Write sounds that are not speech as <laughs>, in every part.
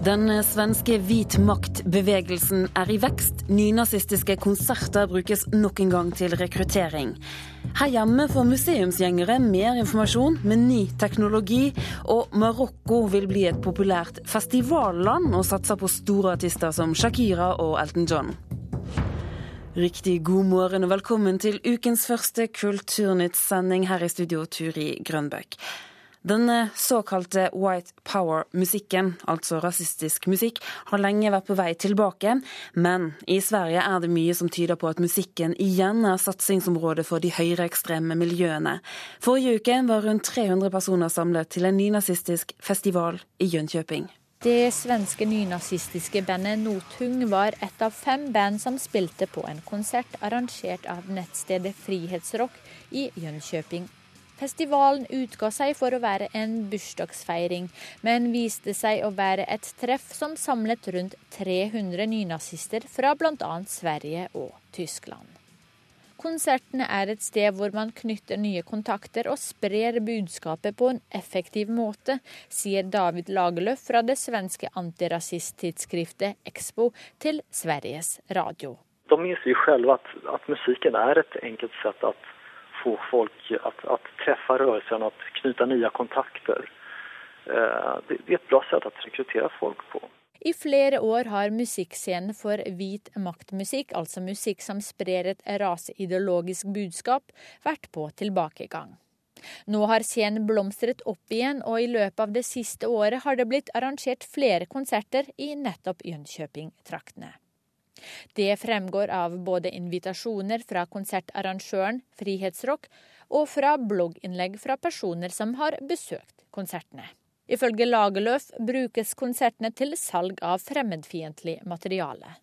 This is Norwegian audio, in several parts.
Den svenske hvit makt-bevegelsen er i vekst. Nynazistiske konserter brukes nok en gang til rekruttering. Her hjemme får museumsgjengere mer informasjon med ny teknologi. Og Marokko vil bli et populært festivalland og satser på store artister som Shakira og Elton John. Riktig god morgen og velkommen til ukens første Kulturnytt-sending her i studio, Turi Grønbøk. Den såkalte white power-musikken, altså rasistisk musikk, har lenge vært på vei tilbake. Men i Sverige er det mye som tyder på at musikken igjen er satsingsområdet for de høyreekstreme miljøene. Forrige uke var rundt 300 personer samlet til en nynazistisk festival i Jönköping. Det svenske nynazistiske bandet Nothung var et av fem band som spilte på en konsert arrangert av nettstedet Frihetsrock i Jönköping Festivalen utga seg for å være en bursdagsfeiring, men viste seg å være et treff som samlet rundt 300 nynazister fra bl.a. Sverige og Tyskland. Konsertene er et sted hvor man knytter nye kontakter og sprer budskapet på en effektiv måte, sier David Lagerlöf fra det svenske antirasisttidsskriftet Expo til Sveriges Radio. De innser selv at, at musikken er et enkelt sett å få folk att, att träffa rörelsen, att knyta nya kontakter. Eh, det, det är ett bra sätt att rekrytera folk på. I flere år har musikkscenen for hvit maktmusikk, altså musikk som sprer et raseideologisk budskap, vært på tilbakegang. Nå har scenen blomstret opp igjen, og i løpet av det siste året har det blitt arrangert flere konserter i nettopp Jönköping-traktene. Det fremgår av både invitasjoner fra konsertarrangøren Frihetsrock og fra blogginnlegg fra personer som har besøkt konsertene. Ifølge Lagerløf brukes konsertene til salg av fremmedfiendtlig materiale.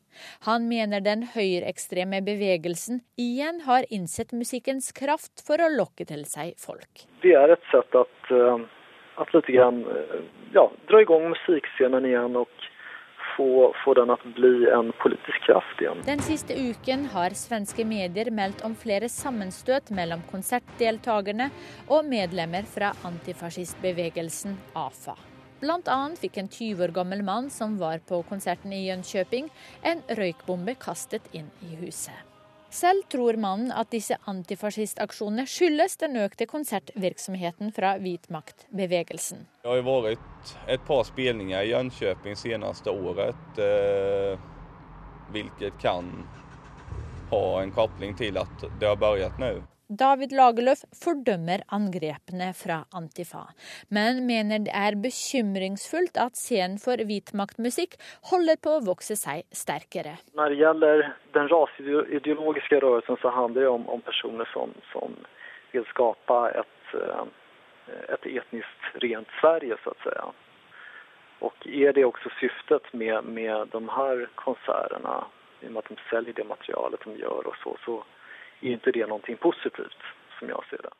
Han mener den høyreekstreme bevegelsen igjen har innsett musikkens kraft for å lokke til seg folk. Det er et sett at, eh, at litt grann, eh, ja, dra i gang musikkscenen igjen og få, få den å bli en politisk kraft igjen. Den siste uken har svenske medier meldt om flere sammenstøt mellom konsertdeltakerne og medlemmer fra antifascistbevegelsen AFA. Blant annet fikk en 20 år gammel mann som var på konserten i Jönköping, en røykbombe kastet inn i huset. Selv tror mannen at disse antifascistaksjonene skyldes den økte konsertvirksomheten fra hvitmaktbevegelsen. Det har vært et par spillinger i Jönköping seneste året, eh, hvilket kan ha en kobling til at det har begynt nå. David Lagerlöf fordømmer angrepene fra Antifa, men mener det er bekymringsfullt at scenen for hvitmaktmusikk holder på å vokse seg sterkere. Når det gjelder den rasideologiske rørelsen, så handler det om, om personer som, som, vil skape et, eh, et etnisk rent Sverige, så å si. Og er det også syftet med, med de her konsertene, i og med at de selger det materialet de gjør, og så, så er ikke det noe positivt, som jeg ser det.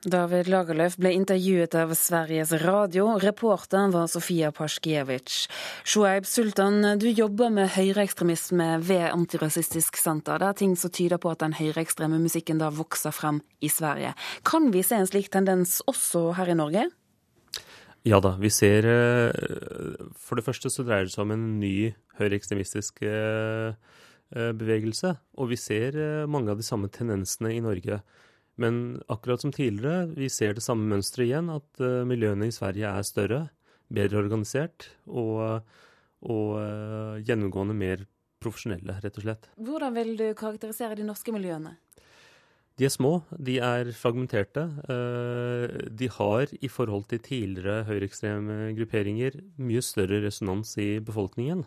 David Lagerlöf ble intervjuet av Sveriges Radio. Reporteren var Sofia Pasjkiewicz. Shoaib Sultan, du jobber med høyreekstremisme ved Antirasistisk Senter. Det er ting som tyder på at den høyreekstreme musikken da vokser frem i Sverige. Kan vi se en slik tendens også her i Norge? Ja da, vi ser eh, For det første så dreier det seg om en ny høyreekstremistisk Eh, bevegelse. Og vi ser eh, mange av de samme tendensene i Norge. Men akkurat som tidligere, vi ser det samme mønsteret igjen, at eh, miljøene i Sverige er større, bedre organisert og, og gjennomgående mer profesjonelle, rett og slett. Hvordan vil du karakterisere de norske miljøene? De er små, de er fragmenterte. De har i forhold til tidligere høyreekstreme grupperinger mye større resonans i befolkningen.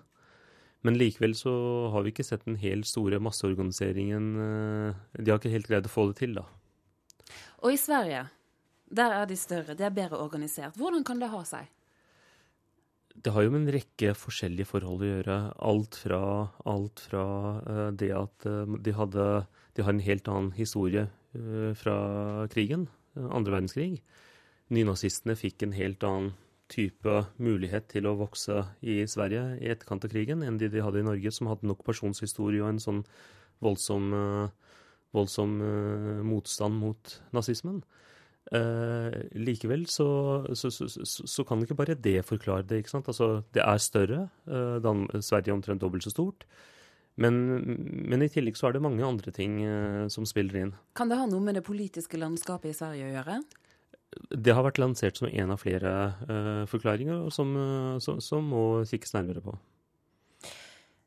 Men likevel så har vi ikke sett den helt store masseorganiseringen. Eh, de har ikke helt greid å få det til, da. Og i Sverige, der er de større, de er bedre organisert. Hvordan kan det ha seg? Det har jo med en rekke forskjellige forhold å gjøre. Alt fra, alt fra uh, det at uh, de, hadde, de, har en helt annen historie fra krigen, andre verdenskrig. Nynazistene fikk en helt annen type mulighet til å vokse i Sverige i etterkant av krigen enn de de hadde i Norge, som hadde nok personshistorie og en sånn voldsom, eh, voldsom uh, motstand mot nazismen. Eh, likevel så, så, så, så, kan ikke bare det forklare det. ikke sant? Altså, det er større. Eh, Dan Sverige er omtrent dobbelt så stort. Men, men, i tillegg så er det mange andre ting eh, som spiller inn. Kan det ha noe med det politiske landskapet i Sverige å gjøre? Det har vært lansert som en av flere uh, forklaringer som, uh, som, som, må kikkes nærmere på.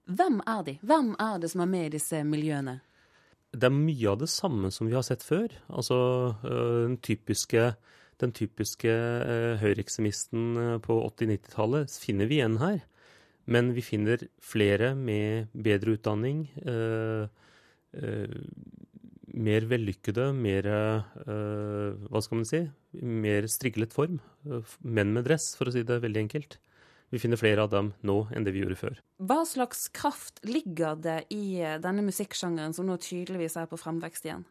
Hvem er de? Hvem er det som er med i disse miljøene? Det er mye av det samme som vi har sett før. Altså uh, den typiske, den typiske høyreekstremisten på 80-90-tallet finner vi igjen her. Men vi finner flere med bedre utdanning. Eh, eh, mer vellykkede, mer eh, Hva skal man si? Mer striglet form. Menn med dress, for å si det veldig enkelt. Vi finner flere av dem nå enn det vi gjorde før. Hva slags kraft ligger det i denne musikksjangeren som nå tydeligvis er på fremvekst igjen?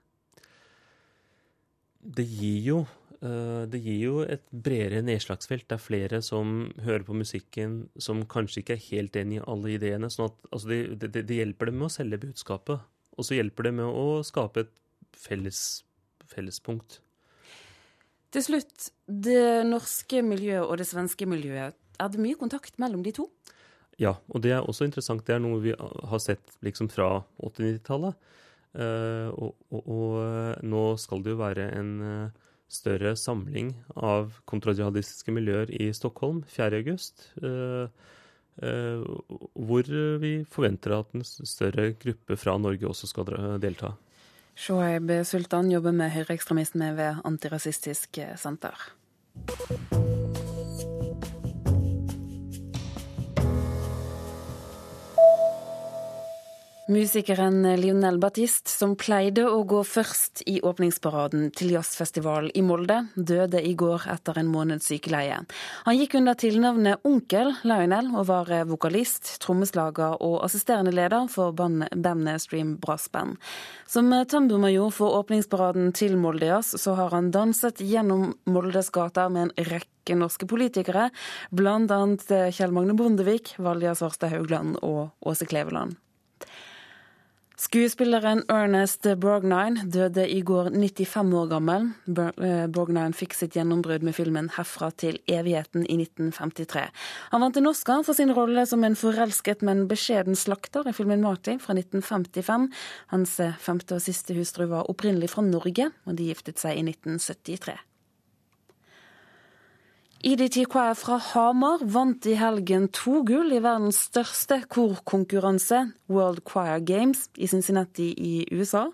Det gir jo Eh, det gir jo et bredere nedslagsfelt. Det er flere som hører på musikken som kanskje ikke er helt enig i alle ideene. sånn at altså det, det, det, hjelper dem med å selge budskapet. Og så hjelper det med å skape et felles, fellespunkt. Til slutt, det norske miljøet og det svenske miljøet. Er det mye kontakt mellom de to? Ja, og det er også interessant. Det er noe vi har sett liksom fra 80-90-tallet. Uh, eh, og, og, og, nå skal det jo være en uh, større samling av kontrajihadistiske miljøer i Stockholm 4.8. Uh, uh, hvor vi forventer at en større gruppe fra Norge også skal delta. Shoaib Sultan jobber med høyreekstremisme ved Antirasistisk Senter. Musikeren Lionel Batiste, som pleide å gå først i åpningsparaden til jazzfestival i Molde, døde i går etter en måneds sykeleie. Han gikk under tilnavnet Onkel Lionel og var vokalist, trommeslager og assisterende leder for bandet Stream Brass Band. Som tamburmajor for åpningsparaden til Molde Jazz, så har han danset gjennom Moldes gater med en rekke norske politikere, bl.a. Kjell Magne Bondevik, Valja Svarstad Haugland og Åse Kleveland. Skuespilleren Ernest Borgnine døde i går 95 år gammel. Eh, Borgnine fikk sitt gjennombrudd med filmen 'Herfra til evigheten' i 1953. Han vant en Oscar for sin rolle som en forelsket, men beskjeden slakter i filmen 'Marty' fra 1955. Hans femte og siste hustru var opprinnelig fra Norge, og de giftet seg i 1973. EDT Choir fra Hamar vant i helgen to gull i verdens største korkonkurranse, World Choir Games, i Cincinnati i USA.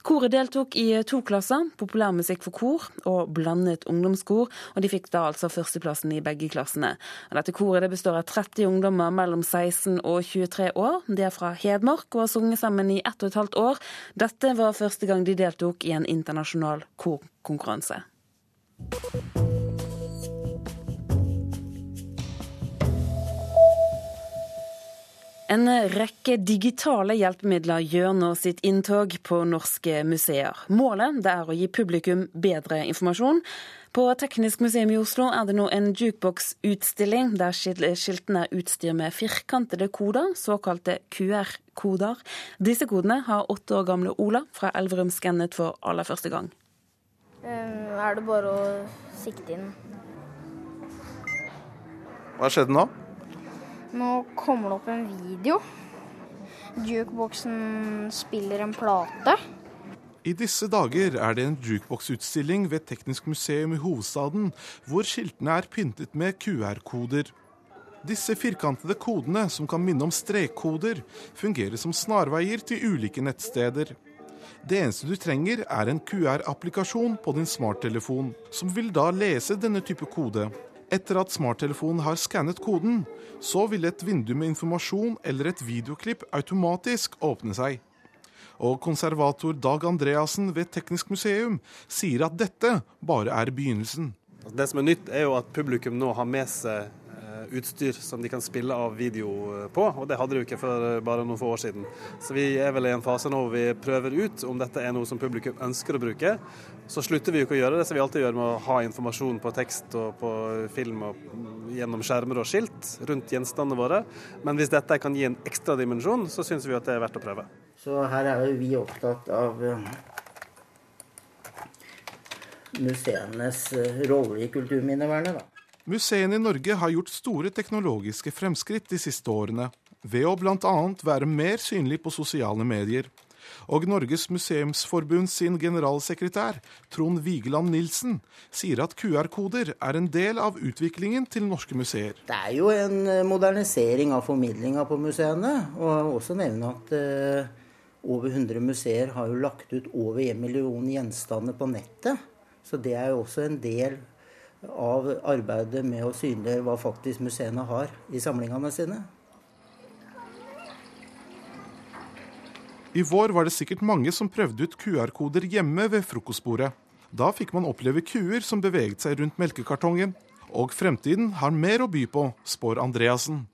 Koret deltok i to klasser, populærmusikk for kor og blandet ungdomskor, og de fikk da altså førsteplassen i begge klassene. Dette koret det består av 30 ungdommer mellom 16 og 23 år. De er fra Hedmark og har sunget sammen i ett og et halvt år. Dette var første gang de deltok i en internasjonal korkonkurranse. En rekke digitale hjelpemidler gjør nå sitt inntog på norske museer. Målet er å gi publikum bedre informasjon. På Teknisk museum i Oslo er det nå en jukebox-utstilling der skiltene er utstyrt med firkantede koder, såkalte QR-koder. Disse kodene har åtte år gamle Ola fra Elverum skannet for aller første gang. Um, er det bare å sikte inn. Hva skjedde nå? Nå kommer det opp en video. Jukeboksen spiller en plate. I disse dager er det en jukebox-utstilling ved Teknisk museum i hovedstaden, hvor skiltene er pyntet med QR-koder. Disse firkantede kodene, som kan minne om strekkoder, fungerer som snarveier til ulike nettsteder. Det eneste du trenger, er en QR-applikasjon på din smarttelefon, som vil da lese denne type kode. Etter at smarttelefonen har skannet koden, så vil et vindu med informasjon eller et videoklipp automatisk åpne seg. Og konservator Dag Andreassen ved Teknisk museum sier at dette bare er begynnelsen. Det som er nytt, er jo at publikum nå har med seg utstyr som de kan spille av video eh, på, og det hadde de jo ikke for eh, bare noen få år siden. Så vi er vel i en fase nå hvor vi prøver ut om dette er noe som publikum ønsker å bruke. Så slutter vi jo ikke å gjøre det som vi alltid gjør med å ha informasjon på tekst og på film og gjennom skjermer og skilt rundt gjenstandene våre. Men hvis dette kan gi en ekstra dimensjon, så syns vi at det er verdt å prøve. Så her er jo vi opptatt av museenes eh, rolle i kulturminnevernet. da. Museene i Norge har gjort store teknologiske fremskritt de siste årene, ved å bl.a. være mer synlig på sosiale medier. Og Norges museumsforbund sin generalsekretær, Trond Vigeland Nilsen, sier at QR-koder er en del av utviklingen til norske museer. Det er jo en eh, modernisering av formidlinga på museene. Og jeg vil også nevne at eh, over 100 museer har jo lagt ut over 1 million gjenstander på nettet. Så det er jo også en del av arbeidet med å synliggjøre hva faktisk museene har i samlingene sine. I vår var det sikkert mange som prøvde ut QR-koder hjemme ved frokostbordet. Da fikk man oppleve kuer som beveget seg rundt melkekartongen. Og fremtiden har mer å by på, spår Andreassen.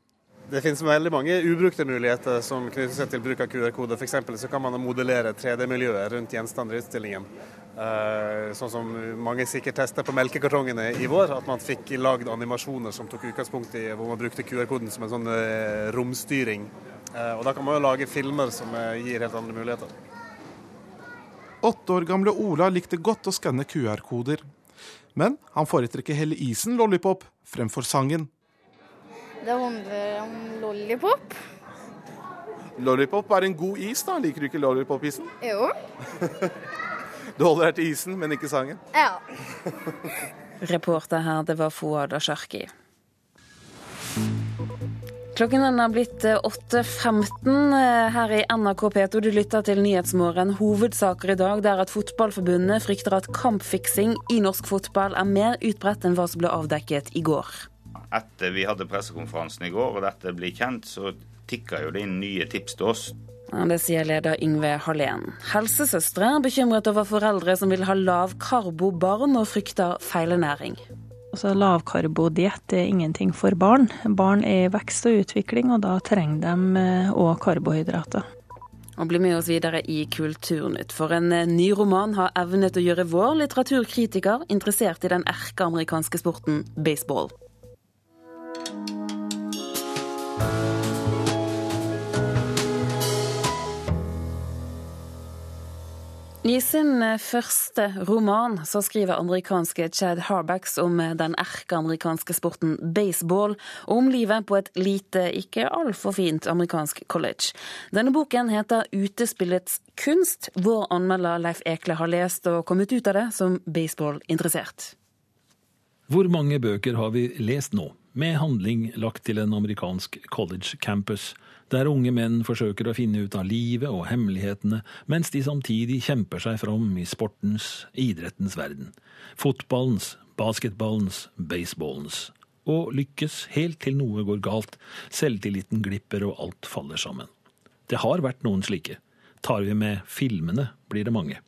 Det finnes veldig mange ubrukte muligheter som knytter seg til bruk av QR-kode. F.eks. så kan man modellere 3D-miljøet rundt gjenstander i utstillingen. Eh, sånn som mange sikkert tester på melkekartongene i vår. At man fikk lagd animasjoner som tok utgangspunkt i hvor man brukte QR-koden som en sånn eh, romstyring. Eh, og da kan man jo lage filmer som gir helt andre muligheter. Åtte år gamle Ola likte godt å skanne QR-koder. Men han foretrekker heller isen Lollipop fremfor sangen. Det handler om lollipop. Lollipop er en god is, da. Liker du ikke lollipop-isen? Jo. <laughs> du holder deg til isen, men ikke sangen? Ja. <laughs> Reporter her, det var Fouad Asharki. Klokken er blitt 8.15 eh, her i NRK P2. Du lytter til Nyhetsmorgen. Hovedsaker i dag det er at Fotballforbundet frykter at kampfiksing i norsk fotball er mer utbredt enn hva som ble avdekket i går etter vi hadde pressekonferansen i går og dette blir kjent, så tikker jo det inn nye tips til oss. Det sier leder Yngve Hallén. Helsesøstre er bekymret over foreldre som vil ha lavkarbobarn og frykter feilernæring. Altså, Lavkarbodiett er ingenting for barn. Barn er i vekst og utvikling, og da trenger de òg eh, karbohydrater. Og bli med oss videre i Kulturnytt, for en eh, ny roman har evnet å gjøre vår litteraturkritiker interessert i den erkeamerikanske sporten baseball. I sin eh, første roman så skriver amerikanske Chad Harbacks om eh, den erkeamerikanske sporten baseball, og om livet på et lite, ikke altfor fint amerikansk college. Denne boken heter Utespillets kunst. Vår anmelder Leif Ekle har lest og kommet ut av det som baseballinteressert. Hvor mange bøker har vi lest nå, med handling lagt til en amerikansk college campus? Der unge menn forsøker å finne ut av livet og hemmelighetene, mens de samtidig kjemper seg fram i sportens, idrettens verden. Fotballens, basketballens, baseballens. Og lykkes helt til noe går galt, selvtilliten glipper og alt faller sammen. Det har vært noen slike. Tar vi med filmene, blir det mange.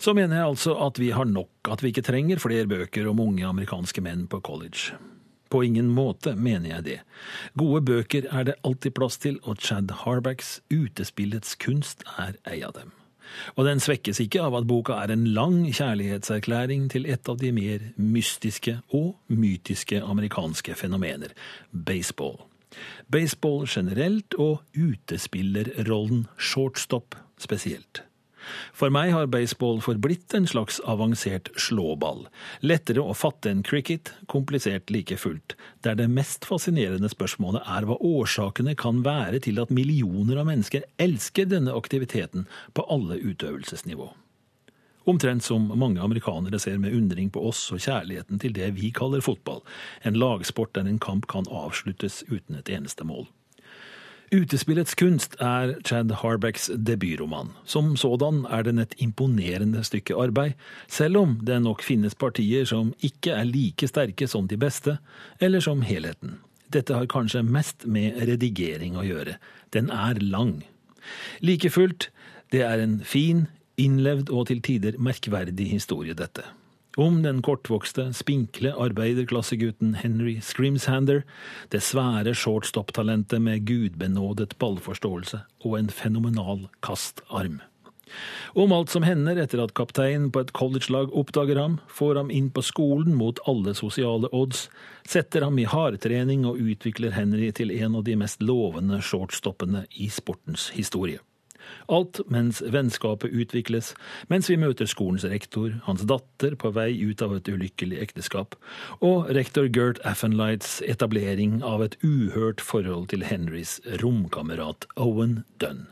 Så mener jeg altså at vi har nok, at vi ikke trenger flere bøker om unge amerikanske menn på college. På ingen måte mener jeg det. Gode bøker er det alltid plass til, og Chad Harbacks Utespillets kunst er ei av dem. Og den svekkes ikke av at boka er en lang kjærlighetserklæring til et av de mer mystiske og mytiske amerikanske fenomener baseball. Baseball generelt og utespillerrollen shortstop spesielt. For meg har baseball forblitt en slags avansert slåball. Lettere å fatte enn cricket, komplisert like fullt. Der det mest fascinerende spørsmålet er hva årsakene kan være til at millioner av mennesker elsker denne aktiviteten på alle utøvelsesnivå. Omtrent som mange amerikanere ser med undring på oss og kjærligheten til det vi kaller fotball, en lagsport der en kamp kan avsluttes uten et eneste mål. Utespillets kunst er Chad Harbecks debutroman. Som sådan er den et imponerende stykke arbeid, selv om det nok finnes partier som ikke er like sterke som de beste, eller som helheten. Dette har kanskje mest med redigering å gjøre. Den er lang. Like fullt, det er en fin, innlevd og til tider merkverdig historie, dette om den kortvokste, spinkle arbeiderklassegutten Henry Scrimshander, det svære shortstop-talentet med gudbenådet ballforståelse og en fenomenal kastarm. Om alt som hender etter at kapteinen på et college-lag oppdager ham, får ham inn på skolen mot alle sosiale odds, setter ham i hardtrening og utvikler Henry til en av de mest lovende shortstoppene i sportens historie. Alt mens vennskapet utvikles, mens vi møter skolens rektor, hans datter på vei ut av et ulykkelig ekteskap, og rektor Gert Affenlights etablering av et uhørt forhold til Henrys romkamerat Owen Dunn.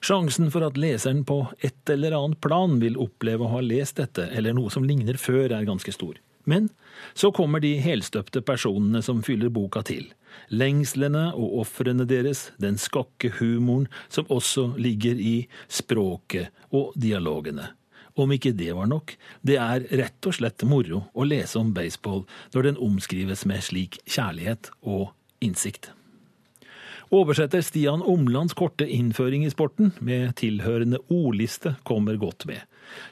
Sjansen for at leseren på et eller annet plan vil oppleve å ha lest dette, eller noe som ligner før, er ganske stor. Men så kommer de helstøpte personene som fyller boka til. Lengslene og ofrene deres, den skakke humoren som også ligger i språket og dialogene. Om ikke det var nok, det er rett og slett moro å lese om baseball når den omskrives med slik kjærlighet og innsikt. Oversetter Stian Omlands korte innføring i sporten med tilhørende ordliste kommer godt med.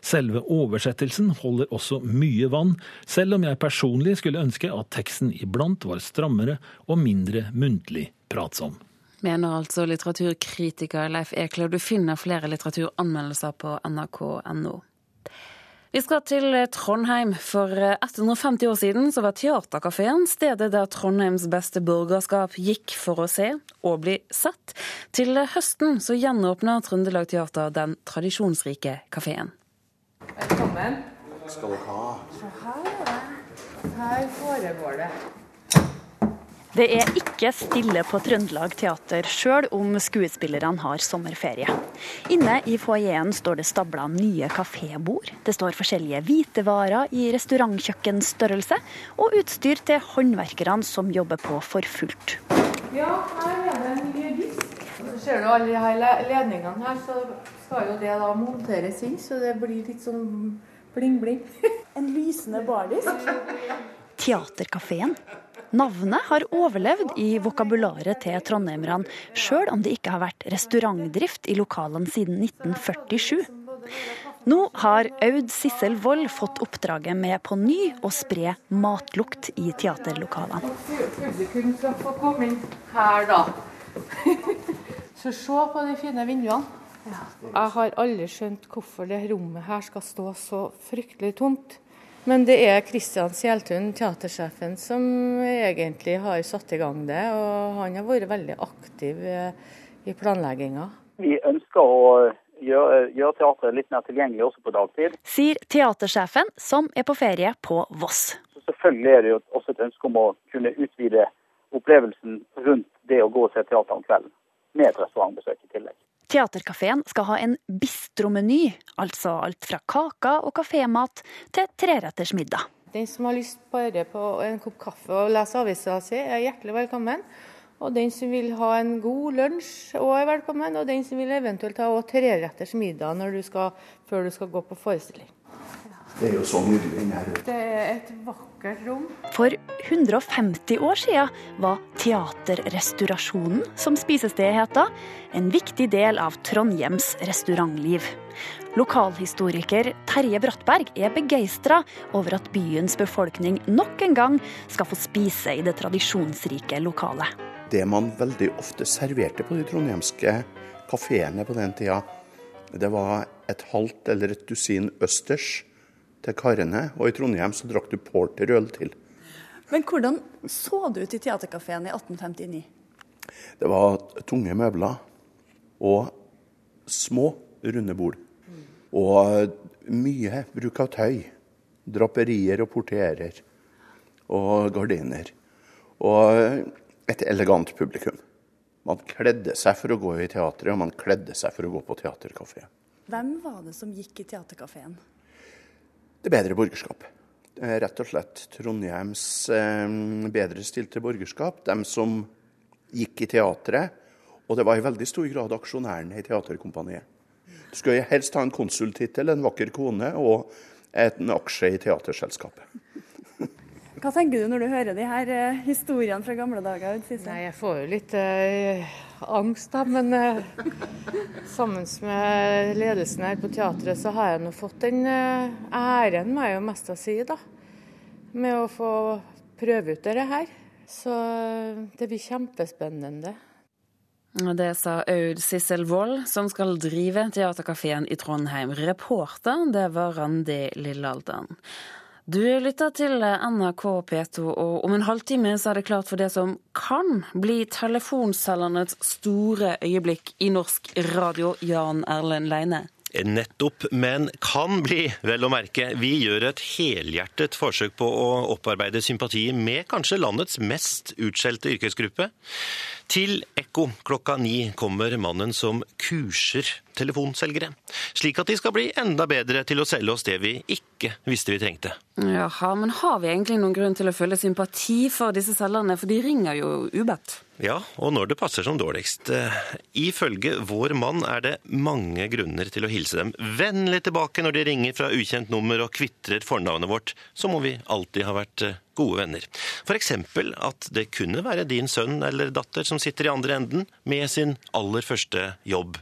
Selve oversettelsen holder også mye vann, selv om jeg personlig skulle ønske at teksten iblant var strammere og mindre muntlig pratsom. Mener altså litteraturkritiker Leif Ekler. Du finner flere litteraturanmeldelser på nrk.no. Vi skal til Trondheim. For 150 år siden så var Theatercaféen stedet der Trondheims beste borgerskap gikk for å se og bli sett. Til høsten så gjenåpner Trøndelag Teater den tradisjonsrike kafeen. Velkommen. Skal du ha. Se her, her foregår det. Det er ikke stille på Trøndelag Teater, sjøl om skuespillerne har sommerferie. Inne i foajeen står det stabla nye kafébord. Det står forskjellige hvitevarer i restaurantkjøkkenstørrelse, og utstyr til håndverkerne som jobber på for fullt. Ja, her er det en ny disk. Ser du alle de her ledningene her, så skal jo det da monteres inn, så det blir litt sånn bling-bling. <laughs> En lysende bardisk. Teaterkafeen Navnet har overlevd i vokabularet til trondheimerne, sjøl om det ikke har vært restaurantdrift i lokalene siden 1947. Nå har Aud Sissel Wold fått oppdraget med på ny å spre matlukt i teaterlokalene. Publikum skal få komme inn her, da. <laughs> Så se på de fine vinduene. Jeg har aldri skjønt hvorfor det rommet her skal stå så fryktelig tomt. Men det er Kristian Sjeltun, teatersjefen, som egentlig har satt i gang det. Og han har vært veldig aktiv eh, i planlegginga. Vi ønsker å gjøre, gjøre teatret litt mer tilgjengelig også på dagtid. Sier teatersjefen, som er på ferie på Voss. Så selvfølgelig er det jo også et ønske om å kunne utvide opplevelsen rundt det å gå og se teater om kvelden, med et restaurantbesøk i tillegg. Teaterkafeen skal ha en bistromeny, altså alt fra kaker og kafémat til treretters middag. Den som har lyst bare på en kopp kaffe og lese avisa si, er hjertelig velkommen. Og den som vil ha en god lunsj, òg er velkommen. Og den som vil eventuelt ha treretters middag du skal, før du skal gå på forestilling. Det er jo så nydelig inni her. Det er et vakkert rom. For 150 år siden var Teaterrestaurasjonen, som spisestedet heter, en viktig del av Trondhjems restaurantliv. Lokalhistoriker Terje Brattberg er begeistra over at byens befolkning nok en gang skal få spise i det tradisjonsrike lokalet. Det man veldig ofte serverte på de trondhjemske kafeene på den tida, det var et halvt eller et dusin østers til karene, og i Trondheim så drakk du porterøl til. Men hvordan så det ut i Teaterkafeen i 1859? Det var tunge møbler og små, runde bord. Og mye bruk av tøy. Draperier og portierer. Og gardiner. Og et elegant publikum. Man kledde seg for å gå i teatret, og man kledde seg for å gå på teaterkafé. Hvem var det som gikk i Teaterkafeen? Det bedre borgerskap. Rett og slett Trondheims eh, bedre stilte borgerskap. De som gikk i teatret. Og det var i veldig stor grad aksjonærene i Teaterkompaniet. Du skulle helst ha en konsultittel, en vakker kone og en aksje i teaterselskapet. Hva tenker du når du hører de her uh, historiene fra gamle dager? Nei, Jeg får jo litt uh, angst, da. Men eh, sammen med ledelsen her på teatret, så har jeg nå fått den æren, må jeg jo mest si, da. Med å få prøve ut dette her. Så det blir kjempespennende. Det sa Aud Sissel Wold, som skal drive Teaterkafeen i Trondheim. Reporter, det var Randi Lillealden. Du lytter til NRK P2, og om en halvtime så er det klart for det som kan bli telefonselgernes store øyeblikk i norsk radio, Jan Erlend Leine. Nettopp, men kan bli, vel å merke. Vi gjør et helhjertet forsøk på å opparbeide sympati med kanskje landets mest utskjelte yrkesgruppe. Til Ekko klokka ni kommer mannen som kurser telefonselgere, slik at de skal bli enda bedre til å selge oss det vi ikke visste vi trengte. Jaha, men har vi egentlig noen grunn til å føle sympati for disse selgerne, for de ringer jo ubedt? Ja, og når det passer som dårligst. Eh, ifølge vår mann er det mange grunner til å hilse dem vennlig tilbake når de ringer fra ukjent nummer og kvitrer fornavnet vårt, så må vi alltid ha vært eh, gode venner. F.eks. at det kunne være din sønn eller datter som sitter i andre enden med sin aller første jobb.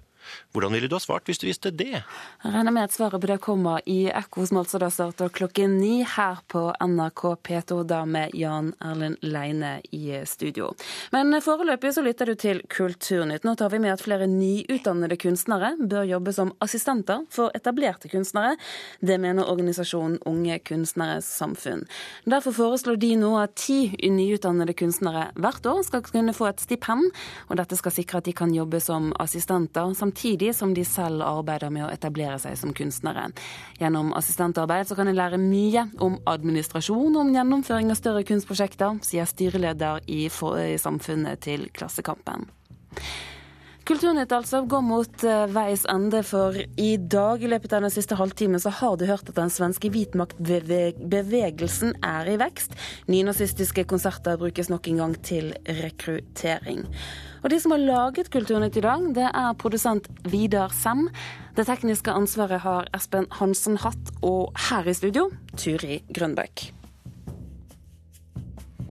Hvordan ville du ha svart hvis du visste det? Jeg regner med at svaret på det kommer i Ekko, som altså da starter klokken ni her på NRK P2, da med Jan Erlend Leine i studio. Men foreløpig så lytter du til Kulturnytt. Nå tar vi med at flere nyutdannede kunstnere bør jobbe som assistenter for etablerte kunstnere. Det mener organisasjonen Unge Kunstneres Samfunn. Derfor foreslår de nå at ti nyutdannede kunstnere hvert år skal kunne få et stipend, og dette skal sikre at de kan jobbe som assistenter. samtidig samtidig som de selv arbeider med å etablere seg som kunstnere. Gjennom assistentarbeid så kan en lære mye om administrasjon og om gjennomføring av større kunstprosjekter, sier styreleder i, Samfunnet til Klassekampen. Kulturnytt altså går mot uh, veis ende, for i dag i løpet av den siste halvtimen så har du hørt at den svenske hvitmaktbevegelsen er i vekst. Nynazistiske konserter brukes nok en gang til rekruttering. Og de som har laget Kulturnytt i dag, det er produsent Vidar Sem. Det tekniske ansvaret har Espen Hansen hatt, og her i studio Turi Grønbøk.